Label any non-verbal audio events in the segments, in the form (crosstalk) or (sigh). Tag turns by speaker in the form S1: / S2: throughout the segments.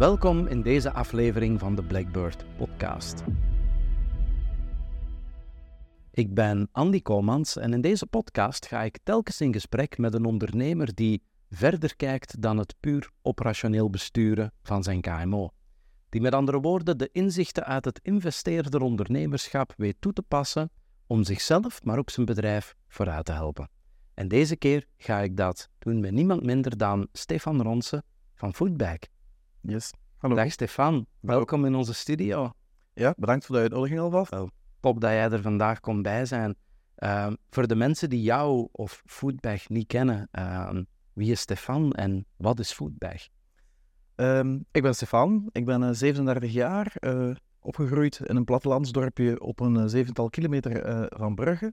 S1: Welkom in deze aflevering van de Blackbird Podcast. Ik ben Andy Komans en in deze podcast ga ik telkens in gesprek met een ondernemer die verder kijkt dan het puur operationeel besturen van zijn KMO. Die met andere woorden de inzichten uit het investeerder ondernemerschap weet toe te passen om zichzelf, maar ook zijn bedrijf vooruit te helpen. En deze keer ga ik dat doen met niemand minder dan Stefan Ronsen van Foodback.
S2: Yes. Hallo.
S1: Dag Stefan, welkom in onze studio.
S2: Ja, bedankt voor de uitnodiging alvast.
S1: Top dat jij er vandaag kon bij zijn. Ehm, voor de mensen die jou of Foodbag niet kennen, ehm, wie is Stefan en wat is Foodbag?
S2: Ehm, ik ben Stefan, ik ben eh, 37 jaar, eh, opgegroeid in een plattelandsdorpje op een eh, zevental kilometer eh, van Brugge.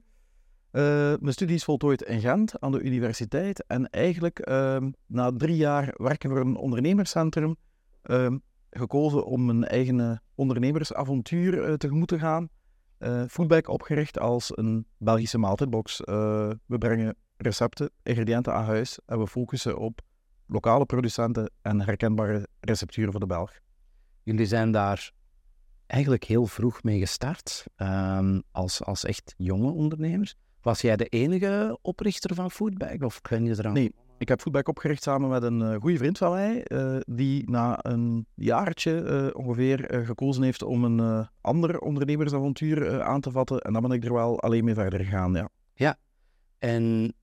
S2: Eh, mijn studie is voltooid in Gent aan de universiteit en eigenlijk na drie jaar werken voor een ondernemerscentrum gekozen om een eigen eh, ondernemersavontuur eh, tegemoet te gaan. Foodback opgericht als een Belgische maaltijdbox. We brengen recepten, ingrediënten aan huis en we focussen op lokale producenten en herkenbare recepturen voor de Belg.
S1: Jullie zijn daar eigenlijk heel vroeg mee gestart, ehm, als, als echt jonge ondernemers. Was jij de enige oprichter van Foodbag of ken je eraan?
S2: Nee, ik heb Foodback opgericht samen met een uh, goede vriend van mij, eh, die na een jaartje eh, ongeveer eh, gekozen heeft om een eh, ander ondernemersavontuur eh, aan te vatten. En dan ben ik er wel alleen mee verder gegaan, ja.
S1: En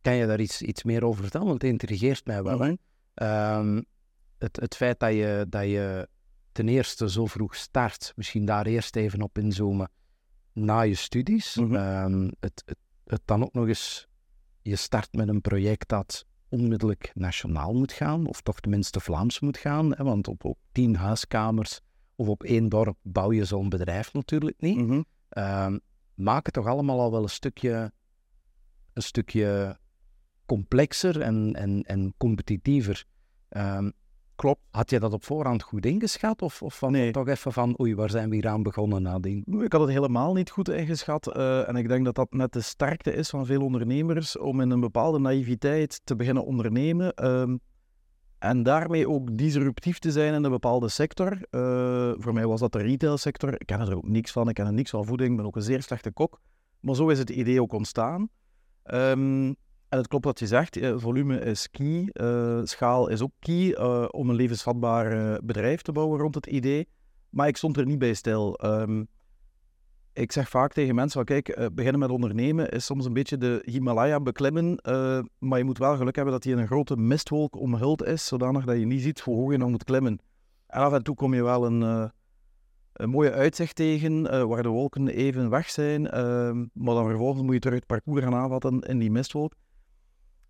S1: kan je daar iets, iets meer over vertellen? Want het intrigeert mij wel.
S2: Mhm.
S1: Ehm, het, het feit dat je, dat je ten eerste zo vroeg start, misschien daar eerst even op inzoomen, na je studies.
S2: Mhm.
S1: Ehm, het, het, het dan ook nog eens, je start met een project dat onmiddellijk nationaal moet gaan, of toch tenminste Vlaams moet gaan, hè, want op, op tien huiskamers of op één dorp bouw je zo'n bedrijf natuurlijk niet.
S2: Mhm.
S1: Ehm, maak het toch allemaal al wel een stukje, een stukje complexer en, en, en competitiever. Ehm,
S2: Klopt.
S1: had je dat op voorhand goed ingeschat? Of, of
S2: Nee.
S1: toch even van, oei, waar zijn we hier aan begonnen nadien?
S2: Ik had het helemaal niet goed ingeschat. eh, en ik denk dat dat net de sterkte is van veel ondernemers om in een bepaalde naïviteit te beginnen ondernemen. ehm, en daarmee ook disruptief te zijn in een bepaalde sector. Eh, voor mij was dat de retailsector. Ik ken er ook niks van. Ik ken er niks van voeding. Ik ben ook een zeer slechte kok. Maar zo is het idee ook ontstaan. Ehm, en het klopt wat je zegt, eh, volume is key, eh, schaal is ook key eh, om een levensvatbaar bedrijf te bouwen rond het idee. Maar ik stond er niet bij stil. Ehm, ik zeg vaak tegen mensen, kijk, beginnen met ondernemen is soms een beetje de Himalaya beklimmen, maar je moet wel geluk hebben dat die in een grote mistwolk omhuld is, zodanig dat je niet ziet hoe hoog je nog moet klimmen. En af en toe kom je wel een, een mooie uitzicht tegen, waar de wolken even weg zijn, ehm, maar dan vervolgens moet je terug het parcours gaan aanvatten in die mistwolk.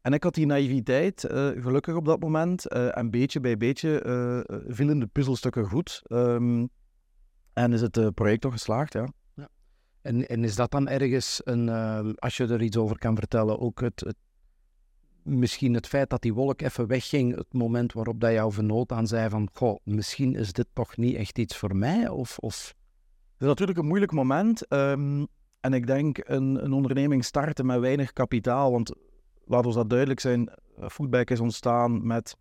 S2: En ik had die naïviteit, eh, gelukkig op dat moment, eh, en beetje bij beetje eh, vielen de puzzelstukken goed. Ehm, en is het project toch geslaagd, ja.
S1: En, en is dat dan ergens, een, als je er iets over kan vertellen, ook het, het, misschien het feit dat die wolk even wegging, het moment waarop dat jouw vernoot aan zei van, goh, misschien is dit toch niet echt iets voor mij? Of, of...
S2: Het is natuurlijk een moeilijk moment. ehm, en ik denk een, een onderneming starten met weinig kapitaal. Want laat ons dat duidelijk zijn, eh, Foodback is ontstaan met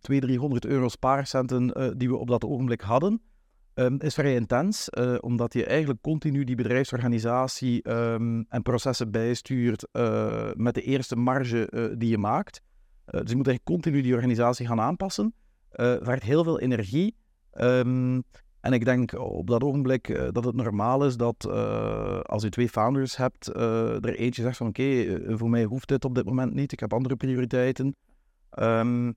S2: 200, 300 euro spaarcenten eh, die we op dat ogenblik hadden. Ehm, is vrij intens, eh, omdat je eigenlijk continu die bedrijfsorganisatie ehm, en processen bijstuurt met de eerste marge die je maakt. Dus je moet eigenlijk continu die organisatie gaan aanpassen. Eh vergt heel veel energie. Ehm, en ik denk op dat ogenblik eh, dat het normaal is dat eh, als je twee founders hebt, eh, er eentje zegt van oké, voor mij hoeft dit op dit moment niet, ik heb andere prioriteiten. Ehm,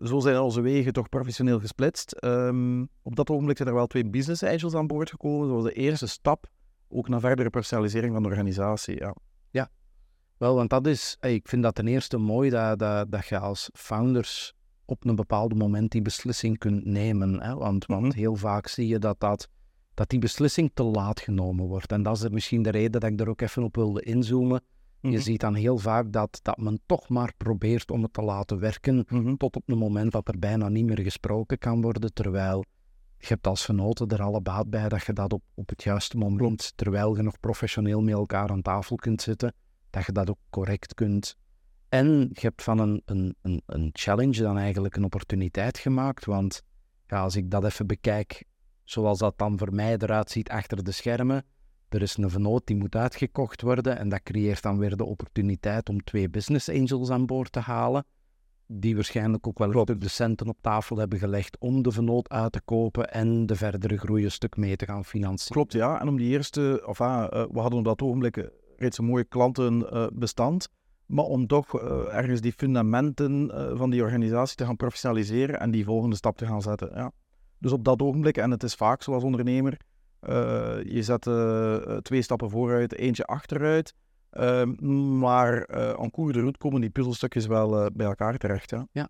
S2: zo zijn onze wegen toch professioneel gesplitst. Ehm, op dat ogenblik zijn er wel twee business angels aan boord gekomen. Dat was de eerste stap, ook naar verdere personalisering van de organisatie. Ja.
S1: Wel, want dat is, ik vind dat ten eerste mooi dat, dat, dat je als founders op een bepaald moment die beslissing kunt nemen. Hè? Want, want
S2: Mhm.
S1: heel vaak zie je dat, dat, dat die beslissing te laat genomen wordt. En dat is misschien de reden dat ik er ook even op wilde inzoomen. Je
S2: Mhm.
S1: ziet dan heel vaak dat, dat men toch maar probeert om het te laten werken,
S2: Mhm.
S1: tot op het moment dat er bijna niet meer gesproken kan worden, terwijl je hebt als genoten er alle baat bij dat je dat op, op het juiste moment, terwijl je nog professioneel met elkaar aan tafel kunt zitten, dat je dat ook correct kunt En je hebt van een, een, een, een challenge dan eigenlijk een opportuniteit gemaakt. Want ja, als ik dat even bekijk, zoals dat dan voor mij eruit ziet achter de schermen, er is een vennoot die moet uitgekocht worden en dat creëert dan weer de opportuniteit om twee business angels aan boord te halen, die waarschijnlijk ook wel de centen op tafel hebben gelegd om de vennoot uit te kopen en de verdere groei een stuk mee te gaan financieren.
S2: Klopt, ja. En om die eerste, of ah, uh, we hadden op dat ogenblik reeds een mooie klantenbestand, maar om toch uh, ergens die fundamenten uh, van die organisatie te gaan professionaliseren en die volgende stap te gaan zetten. Ja. Dus op dat ogenblik, en het is vaak zoals ondernemer, uh, je zet twee stappen vooruit, eentje achteruit. Ehm, maar aan koer de route komen die puzzelstukjes wel bij elkaar terecht. Ja.
S1: ja.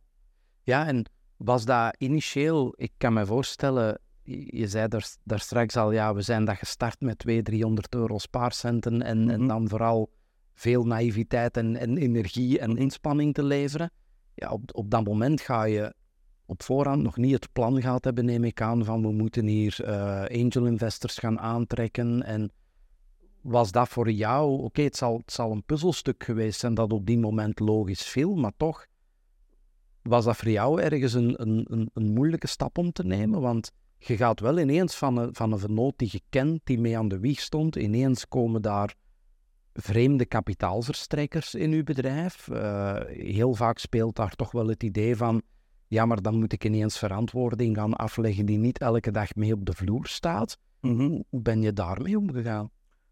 S1: Ja, en was dat initieel, ik kan me voorstellen, je zei daar, daar straks al, ja, we zijn dat gestart met 200, 300 euro spaarcenten en, mm -hmm. en dan vooral veel naïviteit en, en, energie en inspanning te leveren. Ja, op, op dat moment ga je op voorhand nog niet het plan gehad hebben, neem ik aan, van we moeten hier uh, angel investors gaan aantrekken. En was dat voor jou, oké, het, zal, het zal een puzzelstuk geweest zijn dat op die moment logisch viel, maar toch was dat voor jou ergens een, een, een, moeilijke stap om te nemen? Want je gaat wel ineens van een, van een vernoot die je kent, die mee aan de wieg stond, ineens komen daar vreemde kapitaalverstrekkers in uw bedrijf. Uh, heel vaak speelt daar toch wel het idee van, ja, maar dan moet ik ineens verantwoording gaan afleggen die niet elke dag mee op de vloer staat. Mm -hmm. Hoe ben je daarmee omgegaan?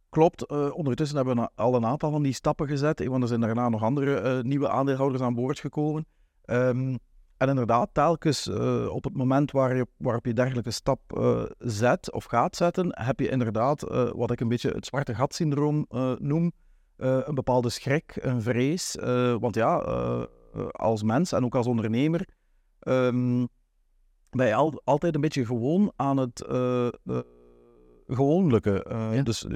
S2: Klopt, uh, ondertussen hebben we al een aantal van die stappen gezet, want er zijn daarna nog andere uh, nieuwe aandeelhouders aan boord gekomen. Um, en inderdaad, telkens uh, op het moment waar je, waarop je dergelijke stap uh, zet of gaat zetten, heb je inderdaad uh, wat ik een beetje het zwarte gat syndroom noem. een bepaalde schrik, een vrees. want ja, als mens en ook als ondernemer um, ben je al, altijd een beetje gewoon aan het gewoonlijke. Ja. Dus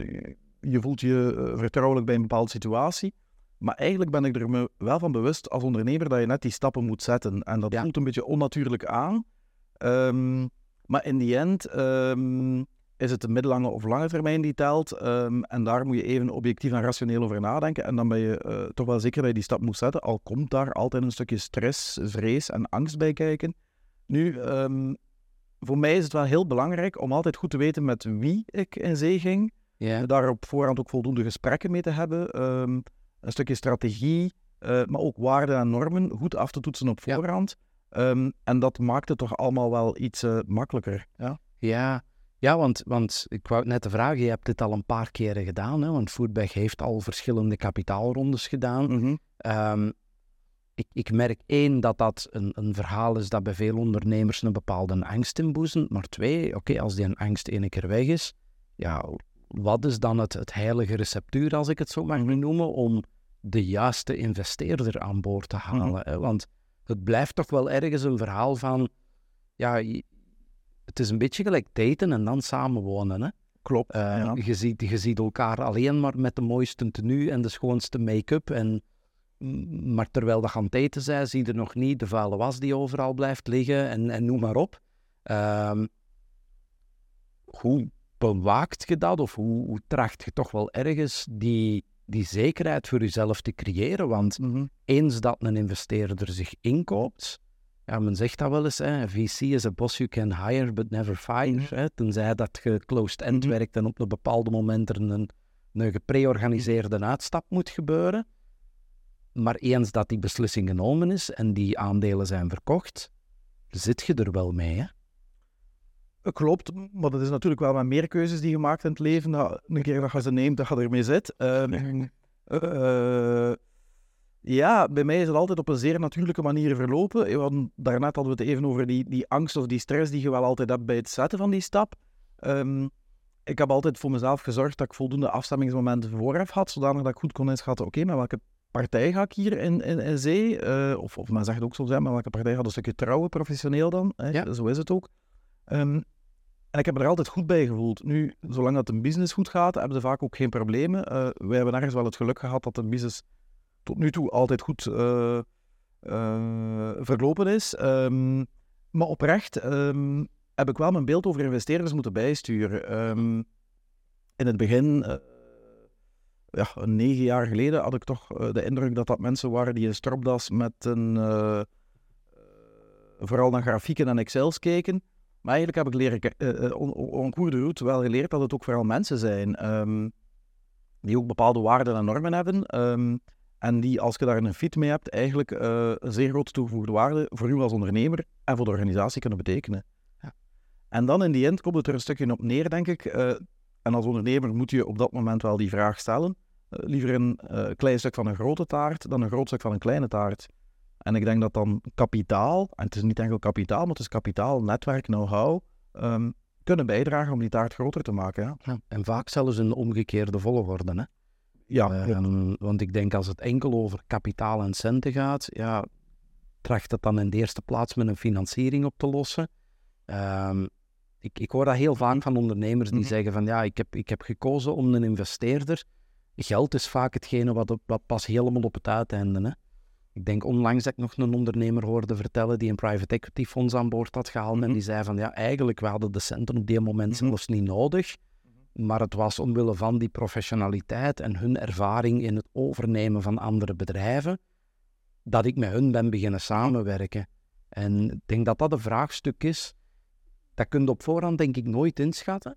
S2: je voelt je vertrouwelijk bij een bepaalde situatie. Maar eigenlijk ben ik er me wel van bewust als ondernemer dat je net die stappen moet zetten. En dat voelt een beetje onnatuurlijk aan. Um, maar in die end um, is het de middellange of lange termijn die telt. Um, en daar moet je even objectief en rationeel over nadenken. En dan ben je uh, toch wel zeker dat je die stap moet zetten. Al komt daar altijd een stukje stress, vrees en angst bij kijken. Nu, voor mij is het wel heel belangrijk om altijd goed te weten met wie ik in zee ging. Yeah. Daar op voorhand ook voldoende gesprekken mee te hebben een stukje strategie, uh, maar ook waarden en normen goed af te toetsen op voorhand. Ja. Um, en dat maakt het toch allemaal wel iets uh, makkelijker. Ja,
S1: ja. ja want, want ik wou net te vragen, je hebt dit al een paar keren gedaan, hè, want Foodbag heeft al verschillende kapitaalrondes gedaan. Mm -hmm. um, ik, ik, merk één dat dat een, een, verhaal is dat bij veel ondernemers een bepaalde angst inboezemt. Maar twee, oké, okay, als die een angst ene keer weg is, ja, wat is dan het, het heilige receptuur, als ik het zo mag mhm. noemen, om de juiste investeerder aan boord te mhm. halen. hè? Want het blijft toch wel ergens een verhaal van, ja, het is een beetje gelijk daten en dan samenwonen. Hè?
S2: Klopt.
S1: Uh, ja. je, ziet, je ziet elkaar alleen maar met de mooiste tenue en de schoonste make-up. En, maar terwijl dat gaan daten zijn, zie je nog niet de vuile was die overal blijft liggen en, en noem maar op. Uh, hoe bewaakt je dat? Of hoe, hoe tracht je toch wel ergens die die zekerheid voor jezelf te creëren. Want mm-hmm. eens dat een investeerder zich inkoopt, ja, men zegt dat wel eens, hè, VC is a boss you can hire but never fire. Mm-hmm. Hè, tenzij dat je closed-end mm-hmm. werkt en op een bepaald moment er een, een gepreorganiseerde uitstap moet gebeuren. Maar eens dat die beslissing genomen is en die aandelen zijn verkocht, zit je er wel mee. Hè?
S2: Klopt, maar dat is natuurlijk wel met meer keuzes die je maakt in het leven. Dat een keer dat je ze neemt, dat je ermee zit. Uh, uh, ja, bij mij is het altijd op een zeer natuurlijke manier verlopen. Want daarnet hadden we het even over die, die angst of die stress die je wel altijd hebt bij het zetten van die stap. Um, ik heb altijd voor mezelf gezorgd dat ik voldoende afstemmingsmomenten vooraf had, zodanig dat ik goed kon inschatten, oké, okay, met welke partij ga ik hier in, in, in zee? Uh, of, of men zegt ook zo zijn, met welke partij gaat een stukje trouwen, professioneel dan? Hè? Ja. Zo is het ook. Um, en ik heb er altijd goed bij gevoeld. Nu, zolang dat een business goed gaat, hebben ze vaak ook geen problemen. Uh, wij hebben ergens wel het geluk gehad dat de business tot nu toe altijd goed uh, uh, verlopen is. Um, maar oprecht um, heb ik wel mijn beeld over investeerders moeten bijsturen. Um, in het begin ja, negen jaar geleden had ik toch eh, de indruk dat dat mensen waren die een stropdas met een, vooral naar grafieken en Excels keken. Maar eigenlijk heb ik leren, uh, on, de route wel geleerd dat het ook vooral mensen zijn um, die ook bepaalde waarden en normen hebben. Um, en die, als je daar een fit mee hebt, eigenlijk een zeer grote toegevoegde waarde voor u als ondernemer en voor de organisatie kunnen betekenen. Ja. En dan in die end komt het er een stukje op neer, denk ik. en als ondernemer moet je op dat moment wel die vraag stellen. Eh, liever een klein stuk van een grote taart dan een groot stuk van een kleine taart. En ik denk dat dan kapitaal, en het is niet enkel kapitaal, maar het is kapitaal, netwerk, know-how, um, kunnen bijdragen om die taart groter te maken. Ja.
S1: en vaak zelfs in de omgekeerde volgorde. Hè? Ja, uh, want ik denk als het enkel over kapitaal en centen gaat, ja, tracht het dan in de eerste plaats met een financiering op te lossen. Um, ik, ik hoor dat heel vaak mhm. van ondernemers die mm -hmm. zeggen van ja, ik heb, ik heb gekozen om een investeerder geld is vaak hetgene wat, wat pas helemaal op het uiteinde. Hè. Ik denk onlangs dat ik nog een ondernemer hoorde vertellen die een private equity fonds aan boord had gehaald. En mhm. die zei van ja, eigenlijk we hadden de centen op die moment mm zelfs niet nodig. Mhm. Maar het was omwille van die professionaliteit en hun ervaring in het overnemen van andere bedrijven, dat ik met hun ben beginnen samenwerken. En ik denk dat dat een vraagstuk is. Dat kun je op voorhand denk ik nooit inschatten.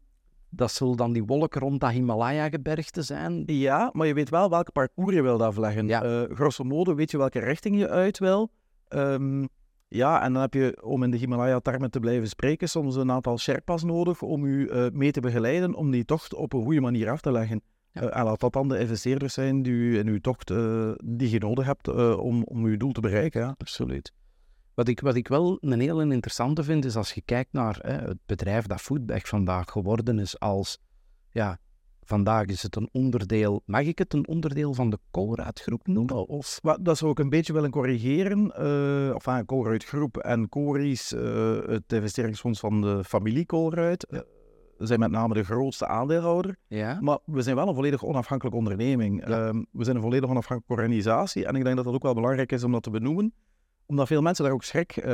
S1: Dat zullen dan die wolken rond dat Himalaya-gebergte zijn.
S2: Ja, maar je weet wel welke parcours je wilt afleggen. Ja. Uh, grosso modo weet je welke richting je uit wil. Ehm, ja, en dan heb je, om in de Himalaya-termen te blijven spreken, soms een aantal Sherpas nodig om u uh, mee te begeleiden, om die tocht op een goede manier af te leggen. Ja. Uh, en laat dat dan de investeerders zijn die u in uw tocht die je nodig hebt om, om uw doel te bereiken. Ja.
S1: Absoluut. Wat ik, wat ik wel een heel interessante vind, is als je kijkt naar hè, het bedrijf dat Foodbag vandaag geworden is als, ja, vandaag is het een onderdeel, mag ik het een onderdeel van de Colruyt-groep noemen? Of?
S2: Dat zou ik een beetje willen corrigeren. Uh, of enfin, Colruyt-groep en Coris, uh, het investeringsfonds van de familie Colruyt, ja. uh, zijn met name de grootste aandeelhouder. Ja. Maar we zijn wel een volledig onafhankelijke onderneming. Ja. Uh, we zijn een volledig onafhankelijke organisatie. En ik denk dat dat ook wel belangrijk is om dat te benoemen omdat veel mensen daar ook schrik uh,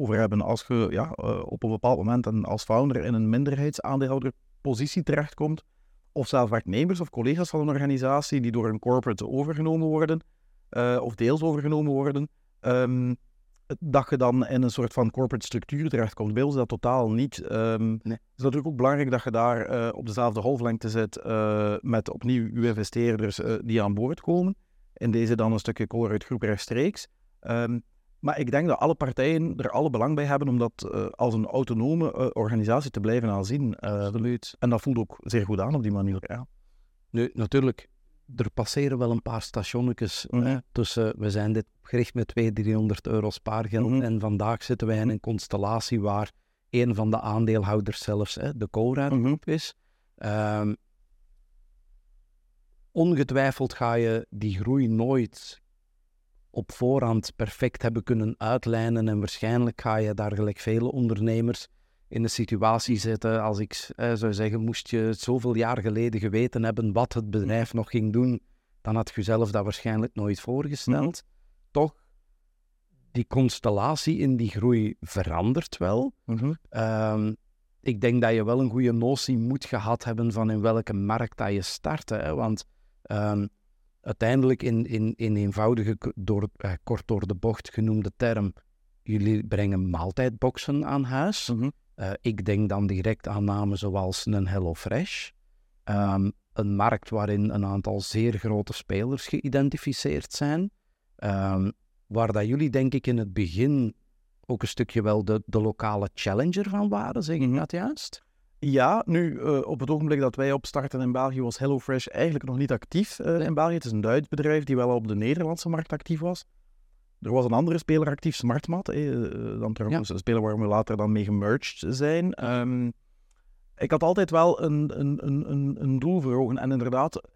S2: over hebben als je ja, uh, op een bepaald moment en als founder in een minderheidsaandeelhouderpositie terechtkomt, of zelf werknemers of collega's van een organisatie die door een corporate overgenomen worden, uh, of deels overgenomen worden, um, dat je dan in een soort van corporate structuur terechtkomt. Bij ons dat totaal niet. Um, nee. Het is natuurlijk ook belangrijk dat je daar op dezelfde golflengte zit met opnieuw uw investeerders die aan boord komen. In deze dan een stukje Colruyt Groep rechtstreeks. Um, maar ik denk dat alle partijen er alle belang bij hebben om dat uh, als een autonome uh, organisatie te blijven aanzien. Uh, en dat voelt ook zeer goed aan op die manier. Ja.
S1: Nu, natuurlijk, er passeren wel een paar stationnetjes mm -hmm. tussen, we zijn dit gericht met 200, 300 euro spaargeld mm -hmm. en vandaag zitten wij in een constellatie waar een van de aandeelhouders zelfs hè, de Cora mm -hmm. is. Um, ongetwijfeld ga je die groei nooit op voorhand perfect hebben kunnen uitlijnen. En waarschijnlijk ga je daar gelijk vele ondernemers in een situatie zitten. Als ik eh, zou zeggen, moest je zoveel jaar geleden geweten hebben wat het bedrijf nog ging doen, dan had je jezelf dat waarschijnlijk nooit voorgesteld. Mhm. Toch, die constellatie in die groei verandert wel. Mhm. Ehm, ik denk dat je wel een goede notie moet gehad hebben van in welke markt dat je start. Hè? Want um, uiteindelijk in, in, in eenvoudige, door, eh, kort door de bocht genoemde term, jullie brengen maaltijdboxen aan huis. Mm ik denk dan direct aan namen zoals een HelloFresh. Um, een markt waarin een aantal zeer grote spelers geïdentificeerd zijn. Um, waar dat jullie denk ik in het begin ook een stukje wel de, de lokale challenger van waren, zeg ik mm dat juist?
S2: Ja, nu uh, op het ogenblik dat wij opstarten in België was HelloFresh eigenlijk nog niet actief uh, in België. Het is een Duits bedrijf die wel op de Nederlandse markt actief was. Er was een andere speler actief, Smartmat. Eh, dan trouwens ja. een speler waar we later dan mee gemerged zijn. Um, ik had altijd wel een, een, een, een doel voor ogen. En inderdaad,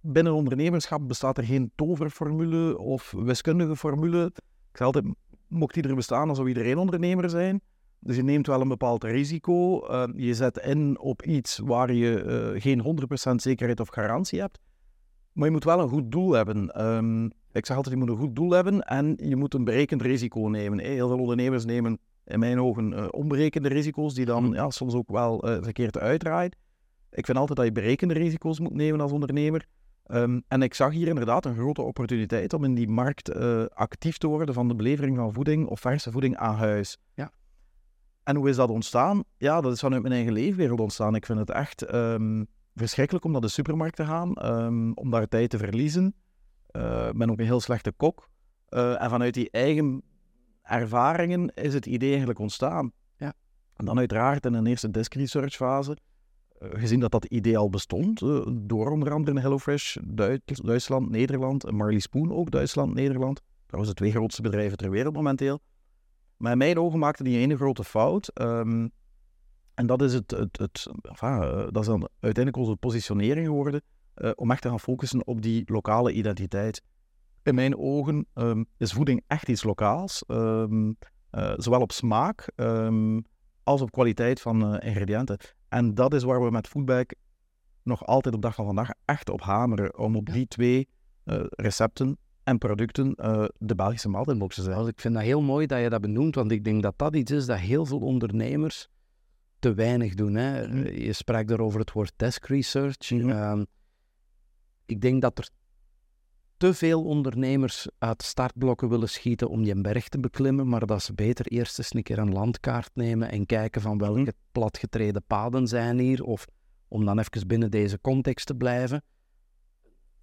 S2: binnen ondernemerschap bestaat er geen toverformule of wiskundige formule. Ik zei altijd, mocht die er bestaan, dan zou iedereen ondernemer zijn. Dus je neemt wel een bepaald risico. Uh, je zet in op iets waar je uh, geen 100% zekerheid of garantie hebt. Maar je moet wel een goed doel hebben. Um, ik zeg altijd, je moet een goed doel hebben en je moet een berekend risico nemen. Heel veel ondernemers nemen in mijn ogen uh, onberekende risico's, die dan mhm. ja, soms ook wel verkeerd uitdraaien. Ik vind altijd dat je berekende risico's moet nemen als ondernemer. Ehm, en ik zag hier inderdaad een grote opportuniteit om in die markt eh, actief te worden van de belevering van voeding of verse voeding aan huis.
S1: Ja.
S2: En hoe is dat ontstaan? Ja, dat is vanuit mijn eigen leefwereld ontstaan. Ik vind het echt ehm, verschrikkelijk om naar de supermarkt te gaan, ehm, om daar tijd te verliezen. Eh, ik ben ook een heel slechte kok. Eh, en vanuit die eigen ervaringen is het idee eigenlijk ontstaan.
S1: Ja.
S2: En dan uiteraard in een eerste desk research fase eh, gezien dat dat idee al bestond, door onder andere HelloFresh, Duits, Duitsland, Nederland, Marley Spoon ook Duitsland, Nederland. Trouwens de twee grootste bedrijven ter wereld momenteel. Maar in mijn ogen maakte die ene grote fout. Um, en dat is, het, het, het enfin, uh, dat is dan uiteindelijk onze positionering geworden, om echt te gaan focussen op die lokale identiteit. In mijn ogen um, is voeding echt iets lokaals, um, zowel op smaak als op kwaliteit van ingrediënten. En dat is waar we met Foodback nog altijd op dag van vandaag echt op hameren. Om op die twee recepten en producten uh, de Belgische maaltijdbox te zijn.
S1: Dus ik vind dat heel mooi dat je dat benoemt, want ik denk dat dat iets is dat heel veel ondernemers te weinig doen. Hè.
S2: Mm.
S1: Je spreekt er over het woord desk research.
S2: Mhm.
S1: Uh, ik denk dat er te veel ondernemers uit startblokken willen schieten om die berg te beklimmen, maar dat ze beter eerst eens een keer een landkaart nemen en kijken van welke
S2: Mhm.
S1: platgetreden paden zijn hier, of om dan even binnen deze context te blijven,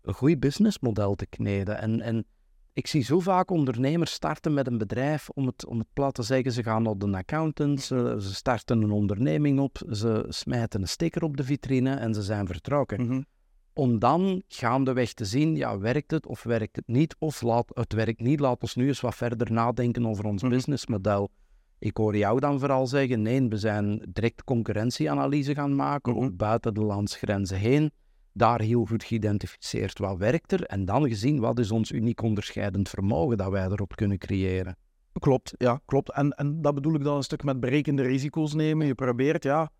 S1: een goed businessmodel te kneden. En, en ik zie zo vaak ondernemers starten met een bedrijf, om het, om het plat te zeggen, ze gaan naar een accountant, ze, ze starten een onderneming op, ze smijten een sticker op de vitrine en ze zijn vertrokken
S2: Mhm.
S1: om dan gaandeweg te zien, ja, werkt het of werkt het niet? Of laat, het werkt niet, laat ons nu eens wat verder nadenken over ons
S2: Mhm.
S1: businessmodel. Ik hoor jou dan vooral zeggen, nee, we zijn direct concurrentieanalyse gaan maken,
S2: Mhm.
S1: ook buiten de landsgrenzen heen. Daar heel goed geïdentificeerd wat werkt er en dan gezien wat is ons uniek onderscheidend vermogen dat wij erop kunnen creëren.
S2: Klopt, ja, klopt. En, en dat bedoel ik dan een stuk met berekende risico's nemen. Je probeert, ja,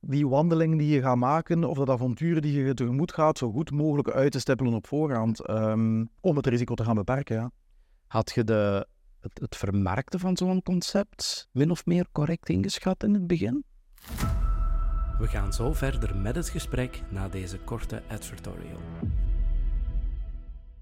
S2: die wandeling die je gaat maken, of dat avontuur die je tegemoet gaat, zo goed mogelijk uit te stippelen op voorhand, ehm, om het risico te gaan beperken, ja.
S1: Had je de, het, het vermarkten van zo'n concept min of meer correct ingeschat in het begin? We gaan zo verder met het gesprek na deze korte advertorial.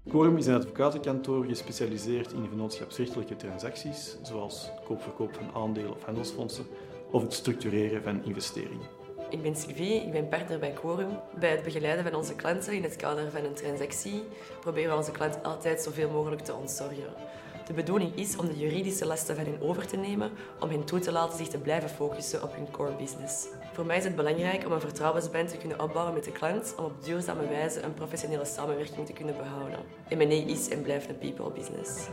S3: Quorum is een advocatenkantoor gespecialiseerd in vennootschapsrechtelijke transacties, zoals koopverkoop van aandelen of handelsfondsen, of het structureren van investeringen.
S4: Ik ben Sylvie, ik ben partner bij Quorum. Bij het begeleiden van onze klanten in het kader van een transactie proberen we onze klant altijd zoveel mogelijk te ontzorgen. De bedoeling is om de juridische lasten van hen over te nemen, om hen toe te laten zich te blijven focussen op hun core business. Voor mij is het belangrijk om een vertrouwensband te kunnen opbouwen met de klant, om op duurzame wijze een professionele samenwerking te kunnen behouden. M&A is en blijft een people business.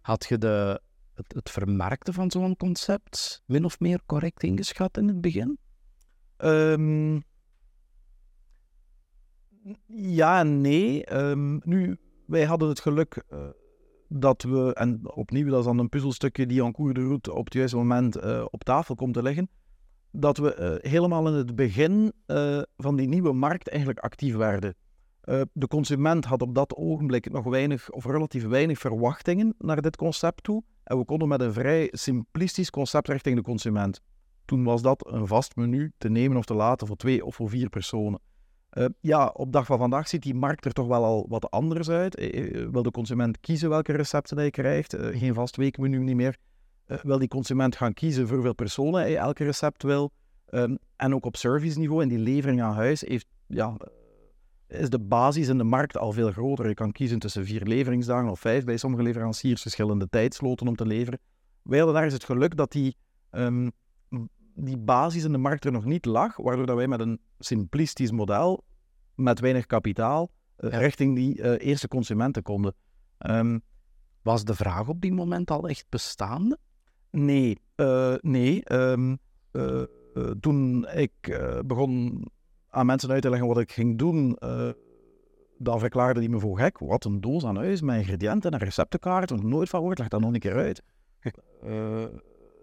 S1: Had je de, het, het vermarkten van zo'n concept min of meer correct ingeschat in het begin?
S2: Ehm, ja en nee. Ehm, nu, wij hadden het geluk eh, dat we, en opnieuw, dat is dan een puzzelstukje die en cours de route op het juiste moment eh, op tafel komt te liggen, dat we eh, helemaal in het begin eh, van die nieuwe markt eigenlijk actief werden. De consument had op dat ogenblik nog weinig of relatief weinig verwachtingen naar dit concept toe. En we konden met een vrij simplistisch concept richting de consument. Toen was dat een vast menu te nemen of te laten voor twee of voor vier personen. Uh, ja, op dag van vandaag ziet die markt er toch wel al wat anders uit. Uh, wil de consument kiezen welke recepten hij krijgt? Geen vast weekmenu niet meer. wil die consument gaan kiezen voor hoeveel personen hij elke recept wil? Um, en ook op serviceniveau, in die levering aan huis, heeft, ja, is de basis in de markt al veel groter. Je kan kiezen tussen vier leveringsdagen of vijf bij sommige leveranciers, verschillende tijdsloten om te leveren. Wij hadden daar eens het geluk dat die, um, die basis in de markt er nog niet lag, waardoor dat wij met een simplistisch model, met weinig kapitaal, uh, ja. richting die uh, eerste consumenten konden. Um,
S1: Was de vraag op die moment al echt bestaande?
S2: Nee, uh, nee. Um, toen ik begon aan mensen uit te leggen wat ik ging doen, dan verklaarde die me voor gek. Wat een doos aan huis met ingrediënten en receptenkaart. Ik nooit van gehoord, leg dat nog een keer uit.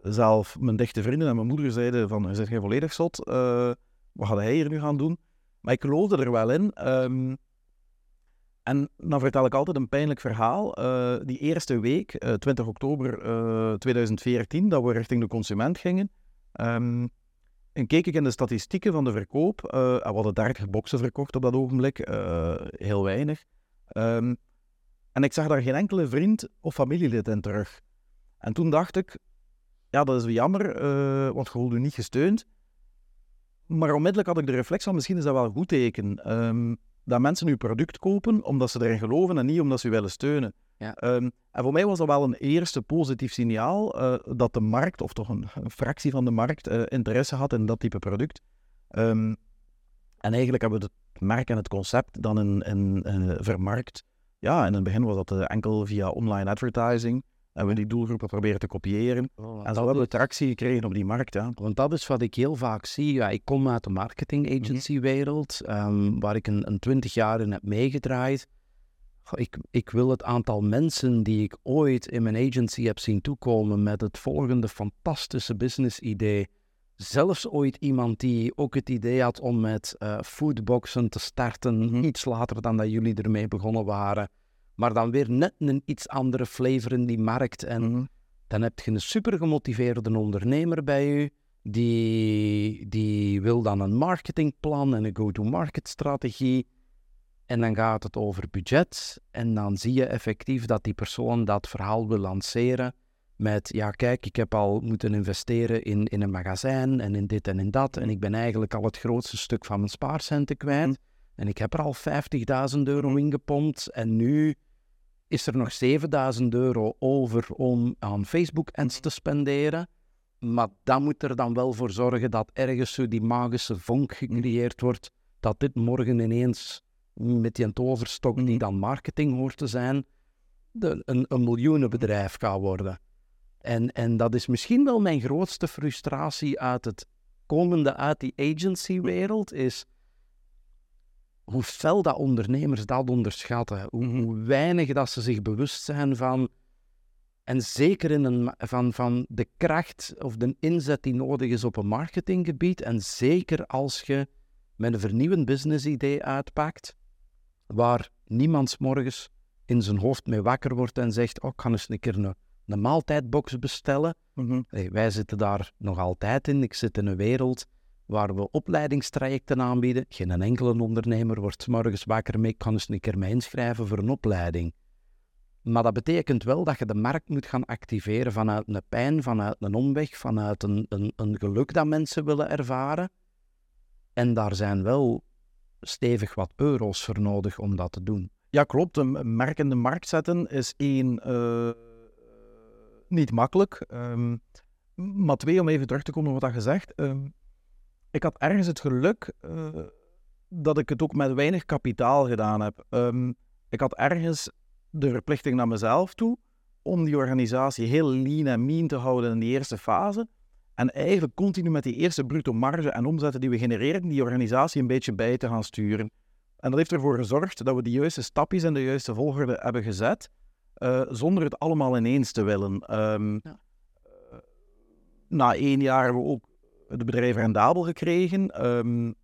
S2: zelf mijn dichte vrienden en mijn moeder zeiden van, je zit geen volledig zot. Wat gaat hij hier nu gaan doen? Maar ik geloofde er wel in. Um, En dan vertel ik altijd een pijnlijk verhaal. Uh, die eerste week, uh, 20 oktober 2014, dat we richting de consument gingen, um, en keek ik in de statistieken van de verkoop. We hadden 30 boxen verkocht op dat ogenblik, heel weinig. Um, en ik zag daar geen enkele vriend of familielid in terug. En toen dacht ik, ja, dat is jammer, uh, want je voelt je niet gesteund. Maar onmiddellijk had ik de reflex van, misschien is dat wel een goed teken. Um, dat mensen uw product kopen omdat ze erin geloven en niet omdat ze u willen steunen. Ja. Um, en voor mij was dat wel een eerste positief signaal uh, dat de markt, of toch een, een fractie van de markt, uh, interesse had in dat type product. Um, en eigenlijk hebben we het merk en het concept dan in, in, in vermarkt ja, in het begin was dat enkel via online advertising. En we die doelgroepen proberen te kopiëren. Oh, en zo hebben we tractie gekregen op die markt. Ja.
S1: Want dat is wat ik heel vaak zie. Ja, ik kom uit de marketing mhm. agency wereld, um, waar ik een, een twintig jaar in heb meegedraaid. Ik, ik wil het aantal mensen die ik ooit in mijn agency heb zien toekomen met het volgende fantastische business idee. Zelfs ooit iemand die ook het idee had om met uh, foodboxen te starten, mhm. iets later dan dat jullie ermee begonnen waren. Maar dan weer net een iets andere flavor in die markt. En mhm. dan heb je een super gemotiveerde ondernemer bij je, die, die wil dan een marketingplan en een go-to-market strategie. En dan gaat het over budget. En dan zie je effectief dat die persoon dat verhaal wil lanceren met, ja kijk, ik heb al moeten investeren in, in een magazijn en in dit en in dat. En ik ben eigenlijk al het grootste stuk van mijn spaarcenten kwijt. Mm. En ik heb er al 50.000 euro in gepompt. En nu is er nog 7000 euro over om aan Facebook-ads te spenderen. Maar dat moet er dan wel voor zorgen dat ergens zo die magische vonk gecreëerd wordt. Dat dit morgen ineens met die toverstok die mm. dan marketing hoort te zijn, de, een, een miljoenenbedrijf kan worden. En, en dat is misschien wel mijn grootste frustratie uit het komende uit die agency-wereld, is hoe fel dat ondernemers dat onderschatten. Hoe, mhm. hoe, weinig dat ze zich bewust zijn van, en zeker in een, van, van de kracht of de inzet die nodig is op een marketinggebied. En zeker als je met een vernieuwend businessidee uitpakt, waar niemand morgens in zijn hoofd mee wakker wordt en zegt, oh, ik ga eens een keer een een maaltijdbox bestellen. Mhm. wij zitten daar nog altijd in. Ik zit in een wereld waar we opleidingstrajecten aanbieden. Geen enkele ondernemer wordt morgens wakker mee, kan eens een keer mij inschrijven voor een opleiding. Maar dat betekent wel dat je de markt moet gaan activeren vanuit een pijn, vanuit een omweg, vanuit een, een, geluk dat mensen willen ervaren. En daar zijn wel stevig wat euro's voor nodig om dat te doen.
S2: Ja, klopt. Een merk in de markt zetten is één. Uh niet makkelijk. Um, maar twee, om even terug te komen op wat je zegt. Um, ik had ergens het geluk uh, dat ik het ook met weinig kapitaal gedaan heb. Um, ik had ergens de verplichting naar mezelf toe om die organisatie heel lean en mean te houden in die eerste fase. En eigenlijk continu met die eerste bruto marge en omzetten die we genereren, die organisatie een beetje bij te gaan sturen. En dat heeft ervoor gezorgd dat we de juiste stapjes en de juiste volgorde hebben gezet. Eh, zonder het allemaal ineens te willen. Um, ja. uh, na één jaar hebben we ook het bedrijf rendabel gekregen, um,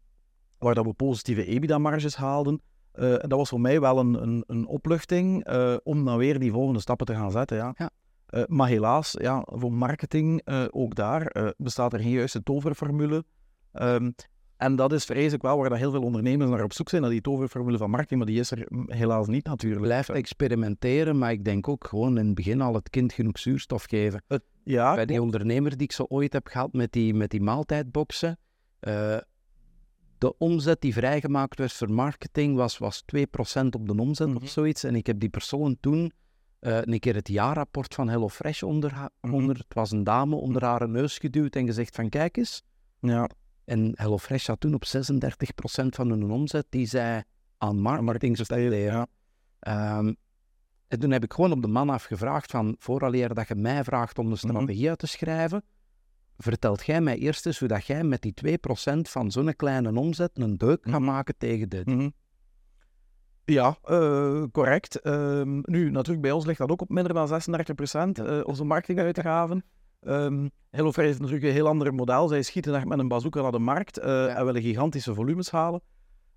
S2: waar dat we positieve EBITDA-marges haalden. Uh, en dat was voor mij wel een, een, een opluchting om dan weer die volgende stappen te gaan zetten. Ja. ja. maar helaas, ja, voor marketing, ook daar, bestaat er geen juiste toverformule. Um, en dat is vreselijk wel waar dat heel veel ondernemers naar op zoek zijn, naar die toverformule van marketing, maar die is er helaas niet natuurlijk.
S1: Blijf experimenteren, maar ik denk ook gewoon in het begin al het kind genoeg zuurstof geven. Het, ja, Bij die ondernemer die ik zo ooit heb gehad met die, met die maaltijdboxen, uh, de omzet die vrijgemaakt werd voor marketing was, was 2% op de omzet of mhm. zoiets. En ik heb die persoon toen uh, een keer het jaarrapport van HelloFresh onder, mhm. onder, het was een dame, onder haar neus geduwd en gezegd van kijk eens, ja. En HelloFresh had toen op 36% van hun omzet die zij aan marketing steden. Ja. Um, en toen heb ik gewoon op de man afgevraagd van, vooraleer dat je mij vraagt om de mhm. strategie uit te schrijven, vertelt jij mij eerst eens hoe dat jij met die 2% van zo'n kleine omzet een deuk gaat mhm. maken tegen dit.
S2: Mhm. Ja, uh, correct. Uh, nu, natuurlijk, bij ons ligt dat ook op minder dan 36%, uh, onze marketinguitgaven. Um, HelloFresh heeft natuurlijk een heel ander model. Zij schieten echt met een bazooka naar de markt uh, en willen gigantische volumes halen.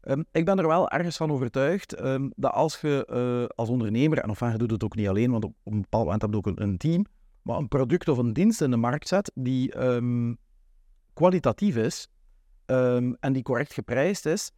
S2: Ehm, ik ben er wel ergens van overtuigd ehm, dat als je eh, als ondernemer, en enfin je doet het ook niet alleen, want op, op een bepaald moment heb je ook een, een team, maar een product of een dienst in de markt zet die ehm, kwalitatief is en die correct geprijsd is,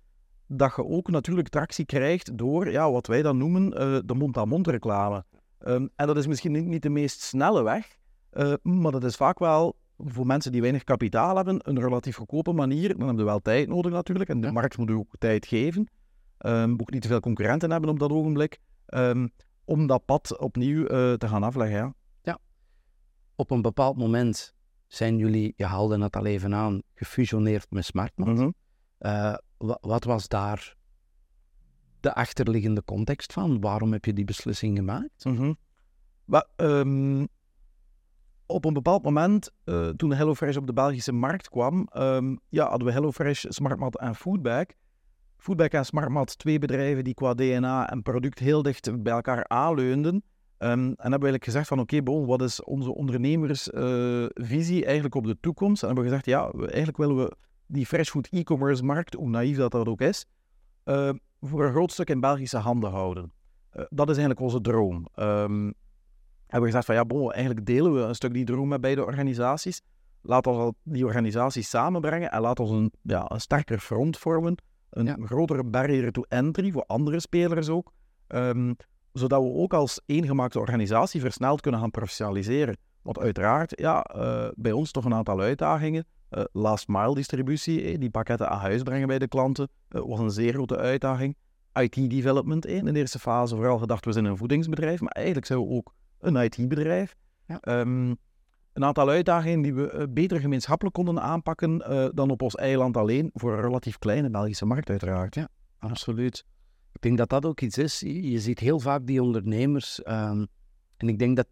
S2: dat je ook natuurlijk tractie krijgt door ja, wat wij dan noemen uh, de mond-aan-mond reclame. en dat is misschien niet, niet de meest snelle weg, uh, maar dat is vaak wel voor mensen die weinig kapitaal hebben, een relatief goedkope manier. Dan hebben we wel tijd nodig natuurlijk. En de markt moet ook tijd geven. Um, ook niet te veel concurrenten hebben op dat ogenblik. Um, om dat pad opnieuw uh, te gaan afleggen. Ja.
S1: ja. Op een bepaald moment zijn jullie, je haalde het al even aan, gefusioneerd met Smartmat. Mm -hmm. uh, wat was daar de achterliggende context van? Waarom heb je die beslissing gemaakt?
S2: Mm -hmm. um, op een bepaald moment, uh, toen HelloFresh op de Belgische markt kwam, um, ja, hadden we HelloFresh, SmartMat en Foodback. Foodback en SmartMat, twee bedrijven die qua DNA en product heel dicht bij elkaar aanleunden. Um, en hebben we eigenlijk gezegd van oké, okay, wat is onze ondernemersvisie uh, eigenlijk op de toekomst? En hebben we gezegd, ja, eigenlijk willen we die freshfood e-commerce markt, hoe naïef dat dat ook is, uh, voor een groot stuk in Belgische handen houden. dat is eigenlijk onze droom. Um, hebben we gezegd van ja, bon, eigenlijk delen we een stuk die droom met beide organisaties. Laat ons die organisaties samenbrengen en laat ons een, ja, een sterker front vormen. Een grotere barrière to entry voor andere spelers ook. Um, zodat we ook als eengemaakte organisatie versneld kunnen gaan professionaliseren. Want uiteraard, ja, uh, bij ons toch een aantal uitdagingen. Uh, last mile distributie, eh, die pakketten aan huis brengen bij de klanten, uh, was een zeer grote uitdaging. IT development in de eerste fase, vooral gedacht we zijn een voedingsbedrijf, maar eigenlijk zijn we ook een IT-bedrijf. Ja. Um, een aantal uitdagingen die we uh, beter gemeenschappelijk konden aanpakken uh, dan op ons eiland alleen, voor een relatief kleine Belgische markt uiteraard.
S1: Ja, absoluut. Ik denk dat dat ook iets is. Je ziet heel vaak die ondernemers, um, en ik denk dat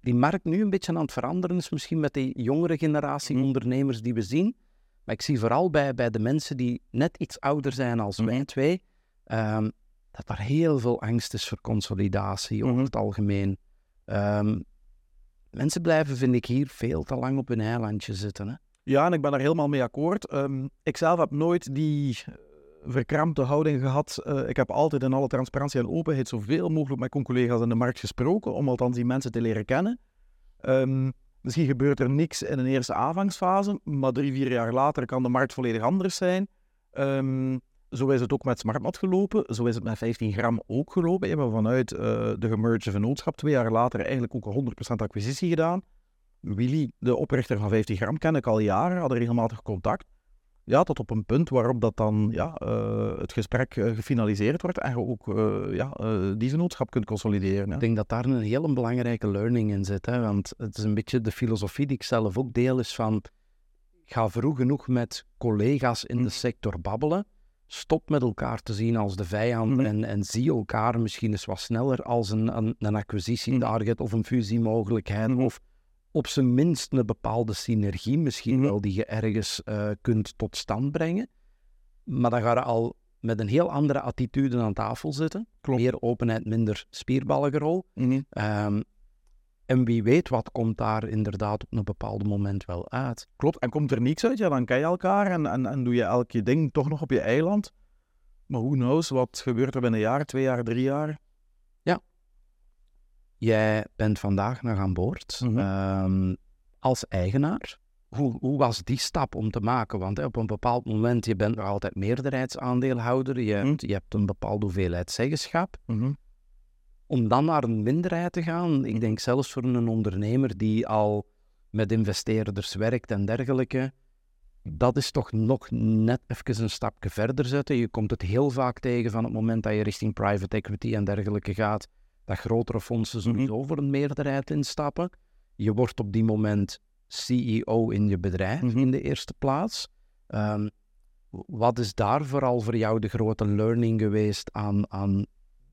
S1: die markt nu een beetje aan het veranderen is, misschien met die jongere generatie mm. ondernemers die we zien. Maar ik zie vooral bij, bij de mensen die net iets ouder zijn als mm. wij twee, um, dat daar heel veel angst is voor consolidatie over het algemeen. Um, mensen blijven, vind ik, hier veel te lang op hun eilandje zitten. Hè?
S2: Ja, en ik ben er helemaal mee akkoord. Um, ik zelf heb nooit die eh, verkrampte houding gehad. Uh, ik heb altijd in alle transparantie en openheid zoveel mogelijk met collega's in de markt gesproken, om althans die mensen te leren kennen. Um, misschien gebeurt er niks in een eerste aanvangsfase, maar drie, vier jaar later kan de markt volledig anders zijn. Um, zo is het ook met SmartMat gelopen. Zo is het met 15 gram ook gelopen. We hebben vanuit uh, de gemerged vennootschap twee jaar later eigenlijk ook 100% acquisitie gedaan. Willy, de oprichter van 15 gram, ken ik al jaren, hadden regelmatig contact. Ja, tot op een punt waarop dat dan ja, uh, het gesprek uh, gefinaliseerd wordt en je ook ja, die vennootschap kunt consolideren.
S1: Ik denk dat daar een hele belangrijke learning in zit. Hè? Want het is een beetje de filosofie die ik zelf ook deel, is van ga vroeg genoeg met collega's in de mhm. sector babbelen Stop met elkaar te zien als de vijand mm. en, en zie elkaar misschien eens wat sneller als een, een, een acquisitietarget mm. of een fusiemogelijkheid. Mm. Of op zijn minst een bepaalde synergie misschien wel die je ergens uh, kunt tot stand brengen. Maar dan ga je al met een heel andere attitude aan tafel zitten. Klopt. Meer openheid, minder spierballengerol. Um, en wie weet wat komt daar inderdaad op een bepaald moment wel uit.
S2: Klopt, en komt er niets uit, ja, dan ken je elkaar en, en, en doe je elk je ding toch nog op je eiland. Maar who knows, wat gebeurt er binnen een jaar, twee jaar, drie jaar?
S1: Ja. Jij bent vandaag nog aan boord mm -hmm. als eigenaar. Hoe, hoe, was die stap om te maken? Want hè, op een bepaald moment, je bent nog altijd meerderheidsaandeelhouder, je, mm -hmm. hebt, je hebt een bepaalde hoeveelheid zeggenschap. Mm -hmm om dan naar een minderheid te gaan, ik denk zelfs voor een ondernemer die al met investeerders werkt en dergelijke, dat is toch nog net even een stapje verder zetten. Je komt het heel vaak tegen van het moment dat je richting private equity en dergelijke gaat, dat grotere fondsen sowieso mm -hmm. voor een meerderheid instappen. Je wordt op die moment CEO in je bedrijf mm -hmm. in de eerste plaats. Um, wat is daar vooral voor jou de grote learning geweest aan, aan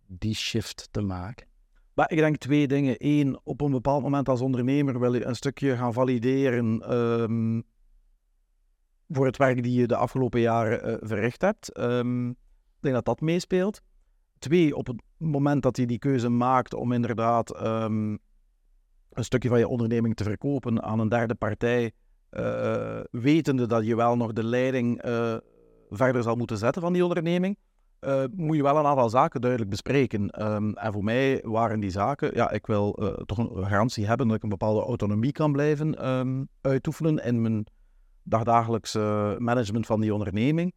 S1: die shift te maken?
S2: Maar ik denk twee dingen. Eén, op een bepaald moment als ondernemer wil je een stukje gaan valideren um, voor het werk die je de afgelopen jaren uh, verricht hebt. Um, ik denk dat dat meespeelt. Twee, op het moment dat je die keuze maakt om inderdaad um, een stukje van je onderneming te verkopen aan een derde partij, uh, wetende dat je wel nog de leiding verder zal moeten zetten van die onderneming, uh, moet je wel een aantal zaken duidelijk bespreken. Ehm, en voor mij waren die zaken, ja, ik wil toch een garantie hebben dat ik een bepaalde autonomie kan blijven um, uitoefenen in mijn dagdagelijkse management van die onderneming.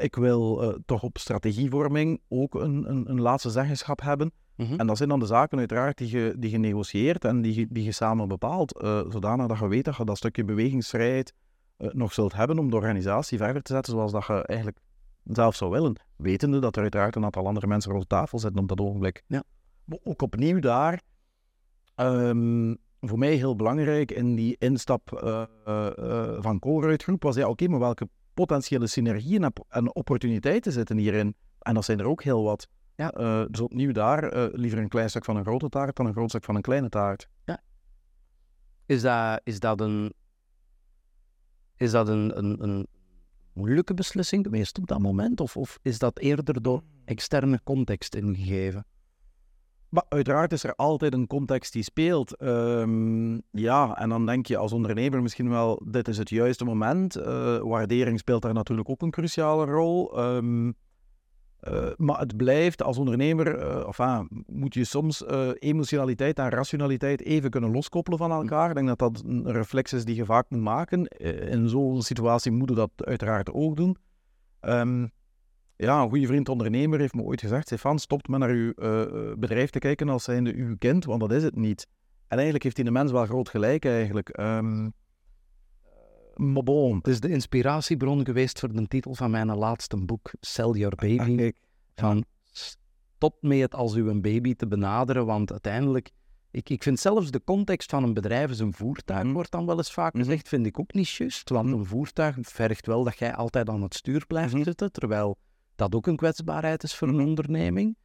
S2: ik wil toch op strategievorming ook een, een, een laatste zeggenschap hebben. Mhm. En dat zijn dan de zaken uiteraard die je, die je en die, die je samen bepaalt, zodanig dat je weet dat je dat stukje bewegingsvrijheid nog zult hebben om de organisatie verder te zetten zoals dat je eigenlijk zelf zou willen. Wetende dat er uiteraard een aantal andere mensen rond de tafel zitten op dat ogenblik. Ja. Maar ook opnieuw daar, um, voor mij heel belangrijk in die instap uh, van Colruyt Groep was ja, oké, maar welke potentiële synergieën en opportuniteiten zitten hierin? En dat zijn er ook heel wat. Ja. Uh, dus opnieuw daar, uh, liever een klein stuk van een grote taart dan een groot stuk van een kleine taart. Ja.
S1: Is dat, is dat een, is dat een, een, een moeilijke beslissing geweest op dat moment? Of, of is dat eerder door externe context ingegeven?
S2: Maar uiteraard is er altijd een context die speelt. Um, ja, en dan denk je als ondernemer misschien wel, dit is het juiste moment. Uh, waardering speelt daar natuurlijk ook een cruciale rol. Um, uh, maar het blijft als ondernemer, uh, of ah, moet je soms uh, emotionaliteit en rationaliteit even kunnen loskoppelen van elkaar. Ik denk dat dat een reflex is die je vaak moet maken. in zo'n situatie moet je dat uiteraard ook doen. Um, ja, een goede vriend ondernemer heeft me ooit gezegd, Stefan, stopt maar naar uw bedrijf te kijken als zijnde uw kind, want dat is het niet. En eigenlijk heeft die de mens wel groot gelijk eigenlijk. Um,
S1: maar bon. Het is de inspiratiebron geweest voor de titel van mijn laatste boek, Sell Your Baby. Ah, van stop met het als uw baby te benaderen, want uiteindelijk... Ik, ik vind zelfs de context van een bedrijf als een voertuig, mm. wordt dan wel eens vaak mhm. gezegd, vind ik ook niet juist. Want mhm. een voertuig vergt wel dat jij altijd aan het stuur blijft mhm. zitten, terwijl dat ook een kwetsbaarheid is voor een onderneming.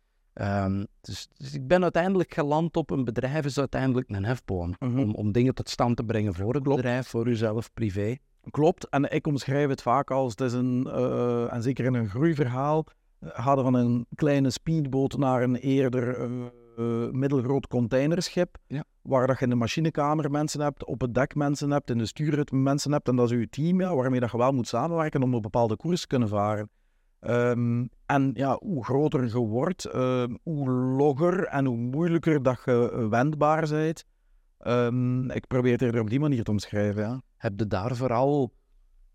S1: Um, dus, dus, ik ben uiteindelijk geland op een bedrijf is uiteindelijk een hefboom. Mhm. om, om dingen tot stand te brengen voor het bedrijf, voor uzelf, privé.
S2: Klopt, en ik omschrijf het vaak als, het is een, uh, en zeker in een groeiverhaal, hadden van een kleine speedboot naar een eerder uh, middelgroot containerschip, ja. waar dat je in de machinekamer mensen hebt, op het dek mensen hebt, in de stuurhut mensen hebt, en dat is je team, ja, waarmee dat je wel moet samenwerken om een bepaalde koers te kunnen varen. Um, en ja, hoe groter je wordt, uh, hoe logger en hoe moeilijker dat je wendbaar bent. Um, ik probeer het er op die manier te omschrijven. Ja.
S1: Heb je daar vooral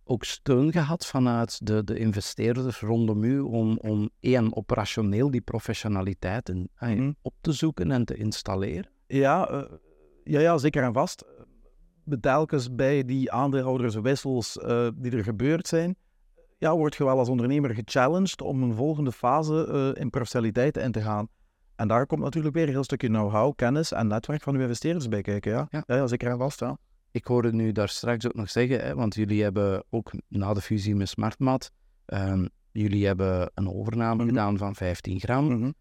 S1: ook steun gehad vanuit de, de investeerders rondom u om, om één, operationeel die professionaliteit in, mm. op te zoeken en te installeren?
S2: Ja, uh, ja, ja, zeker en vast. Telkens bij die aandeelhouderswissels uh, die er gebeurd zijn, ja, word je wel als ondernemer gechallenged om een volgende fase uh, in professionaliteit in te gaan. En daar komt natuurlijk weer een heel stukje know-how, kennis en netwerk van uw investeerders bij kijken. Ja, ja. ja, zeker en vast. Ja.
S1: Ik hoorde nu daar straks ook nog zeggen, hè, want jullie hebben ook na de fusie met Smartmat, um, jullie hebben een overname mhm. gedaan van 15 gram. Mm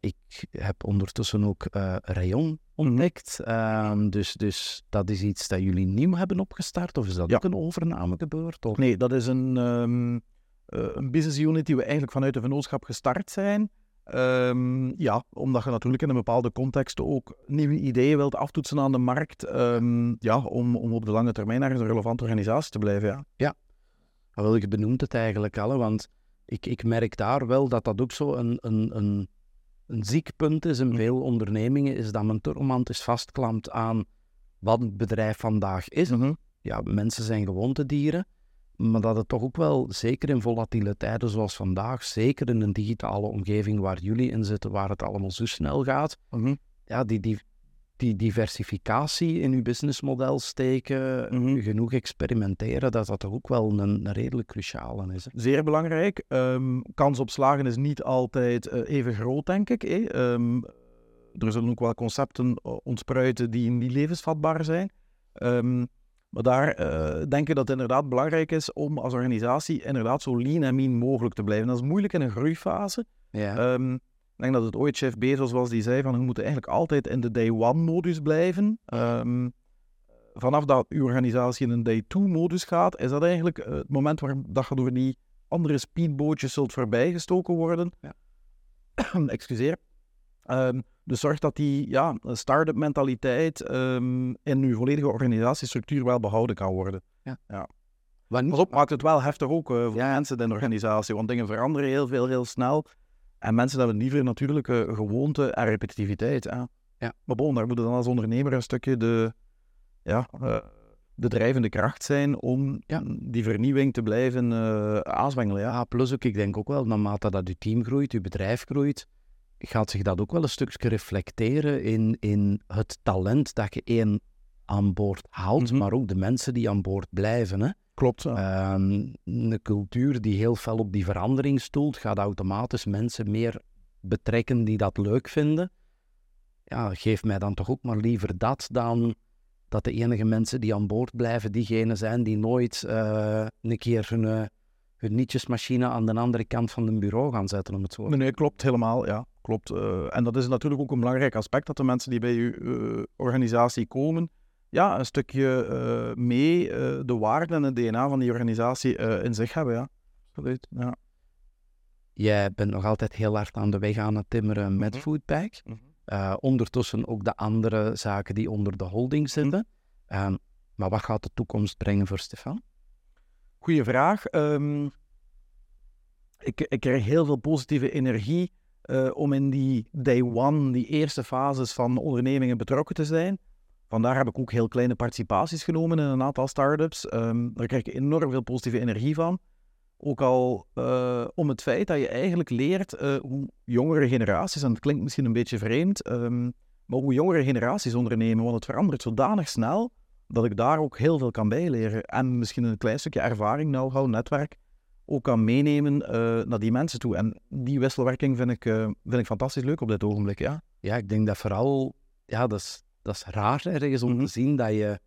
S1: ik heb ondertussen ook uh, Rayon ontdekt. Ehm, dus, dus dat is iets dat jullie nieuw hebben opgestart? Of is dat ook een overname gebeurd? Of?
S2: Nee, dat is een, um, een business unit die we eigenlijk vanuit de vennootschap gestart zijn. Um, ja, omdat je natuurlijk in een bepaalde context ook nieuwe ideeën wilt aftoetsen aan de markt. ja, om, om op de lange termijn ergens een relevante organisatie te blijven. Ja,
S1: ja. Wel, je benoemt het eigenlijk al, want ik, ik merk daar wel dat dat ook zo een, een, een een ziek punt is in mhm. veel ondernemingen, is dat men te romantisch vastklampt aan wat het bedrijf vandaag is. Mhm. Ja, mensen zijn gewoontedieren, maar dat het toch ook wel, zeker in volatiele tijden zoals vandaag, zeker in een digitale omgeving waar jullie in zitten, waar het allemaal zo snel gaat, mhm. ja, die, die, die diversificatie in uw businessmodel steken, mhm. genoeg experimenteren, dat dat toch ook wel een, een redelijk cruciale is.
S2: Zeer belangrijk. Um, kans op slagen is niet altijd uh, even groot, denk ik. Um, er zullen ook wel concepten eh, ontspruiten die niet levensvatbaar zijn. Um, maar daar uh, denk ik dat het inderdaad belangrijk is om als organisatie inderdaad zo lean en mean mogelijk te blijven. Dat is moeilijk in een groeifase. Ja. Ik denk dat het ooit chef Bezos was die zei van we moeten eigenlijk altijd in de day one modus blijven. Um, vanaf dat uw organisatie in een day two modus gaat, is dat eigenlijk eh, het moment waar dat je door die andere speedbootjes zult voorbijgestoken worden. Ja. (clears throat) Excuseer. Um, dus zorg dat die ja, start-up mentaliteit um, in uw volledige organisatiestructuur wel behouden kan worden. Ja. ja. Pas op, maakt het wel heftig ook uh, voor ja. mensen in de organisatie, want dingen veranderen heel veel, heel snel. En mensen hebben liever natuurlijk uh, gewoonte en repetitiviteit. Hè.
S1: Ja.
S2: Maar bon, daar moet dan als ondernemer een stukje de, ja, uh, de drijvende kracht zijn om
S1: ja.
S2: die vernieuwing te blijven aanzwengelen. Ja.
S1: ja, plus ook, ik denk ook wel, naarmate dat je team groeit, je bedrijf groeit, gaat zich dat ook wel een stukje reflecteren in, in het talent dat je één aan boord haalt,
S2: Mhm.
S1: maar ook de mensen die aan boord blijven. Hè.
S2: Klopt. Ja.
S1: Ehm, een cultuur die heel fel op die verandering stoelt, gaat automatisch mensen meer betrekken die dat leuk vinden. Ja, geef mij dan toch ook maar liever dat dan dat de enige mensen die aan boord blijven diegenen zijn die nooit eh, een keer hun, eh, hun nietjesmachine aan de andere kant van een bureau gaan zetten, om het zo
S2: Nee, nee, klopt helemaal. Ja, klopt. Uh, en dat is natuurlijk ook een belangrijk aspect, dat de mensen die bij je organisatie komen, ja, een stukje uh, mee de waarden en het DNA van die organisatie in zich hebben. Ja. Absoluut. Ja.
S1: Jij bent nog altijd heel hard aan de weg aan het timmeren met
S2: Mhm.
S1: Foodpack. Uh, ondertussen ook de andere zaken die onder de holding zitten. Um, maar wat gaat de toekomst brengen voor Stefan?
S2: Goeie vraag. Um, ik, ik krijg heel veel positieve energie om in die day one, die eerste fases van ondernemingen betrokken te zijn. Vandaar heb ik ook heel kleine participaties genomen in een aantal start-ups. Um, daar krijg ik enorm veel positieve energie van. Ook al uh, om het feit dat je eigenlijk leert uh, hoe jongere generaties, en het klinkt misschien een beetje vreemd, um, maar hoe jongere generaties ondernemen, want het verandert zodanig snel dat ik daar ook heel veel kan bijleren. En misschien een klein stukje ervaring, know-how, netwerk ook kan meenemen uh, naar die mensen toe. En die wisselwerking vind ik, vind ik fantastisch leuk op dit ogenblik, ja.
S1: Ja, ik denk dat vooral, ja, dat is, dat is raar ergens om mm -hmm. te zien dat je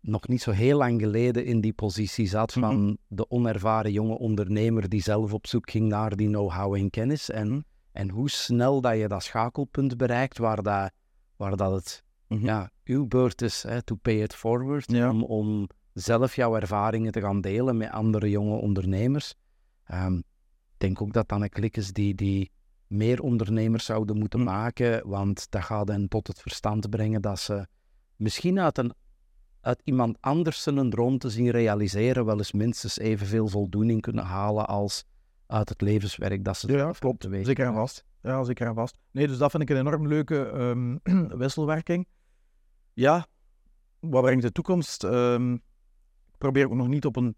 S1: nog niet zo heel lang geleden in die positie zat van mm -hmm. de onervaren jonge ondernemer die zelf op zoek ging naar die know-how en kennis. En, mm -hmm. en hoe snel dat je dat schakelpunt bereikt waar dat, waar dat het ja, uw beurt is hè, to pay it forward,
S2: ja.
S1: om, om zelf jouw ervaringen te gaan delen met andere jonge ondernemers. Um, ik denk ook dat dat een klik is die, die meer ondernemers zouden moeten
S2: Hm.
S1: maken, want dat gaat hen tot het verstand brengen dat ze misschien uit, een, uit iemand anders een droom te zien realiseren, wel eens minstens evenveel voldoening kunnen halen als uit het levenswerk dat ze
S2: ja, klopt. Zeker en vast. Ja, zeker en vast. Nee, dus dat vind ik een enorm leuke um, (clears throat) wisselwerking. Ja, wat brengt de toekomst? Um, ik probeer ook nog niet op een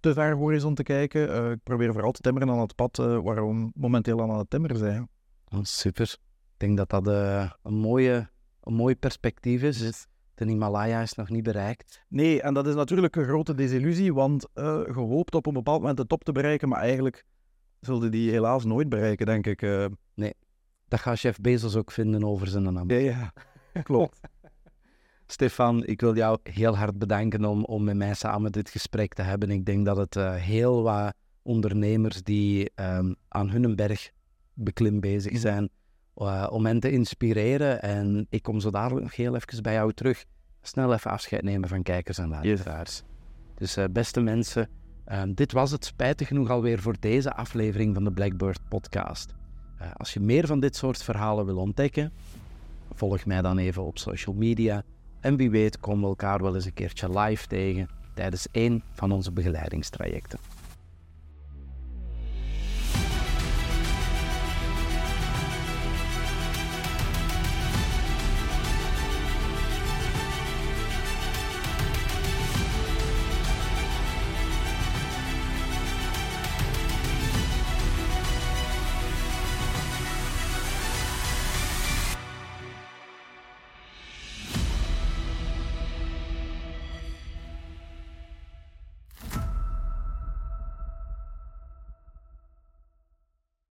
S2: te ver horizon te kijken. Uh, ik probeer vooral te timmeren aan het pad uh, waar we momenteel aan het timmeren zijn.
S1: Oh, super. Ik denk dat dat uh, een, mooie, een mooi perspectief is. De Himalaya is nog niet bereikt.
S2: Nee, en dat is natuurlijk een grote desillusie, want uh, gehoopt op een bepaald moment de top te bereiken, maar eigenlijk zullen die helaas nooit bereiken, denk ik.
S1: Nee, dat gaat chef Bezos ook vinden over zijn naam.
S2: Ja, ja. klopt. (laughs)
S1: Stefan, ik wil jou heel hard bedanken om, om met mij samen dit gesprek te hebben. Ik denk dat het uh, heel wat ondernemers die um, aan hun berg beklim bezig zijn, uh, om hen te inspireren. En ik kom zo dadelijk nog heel even bij jou terug. Snel even afscheid nemen van kijkers en luisteraars. Yes. Dus uh, beste mensen, um, dit was het spijtig genoeg alweer voor deze aflevering van de Blackbird podcast. Als je meer van dit soort verhalen wil ontdekken, volg mij dan even op social media. En wie weet komen we elkaar wel eens een keertje live tegen tijdens één van onze begeleidingstrajecten.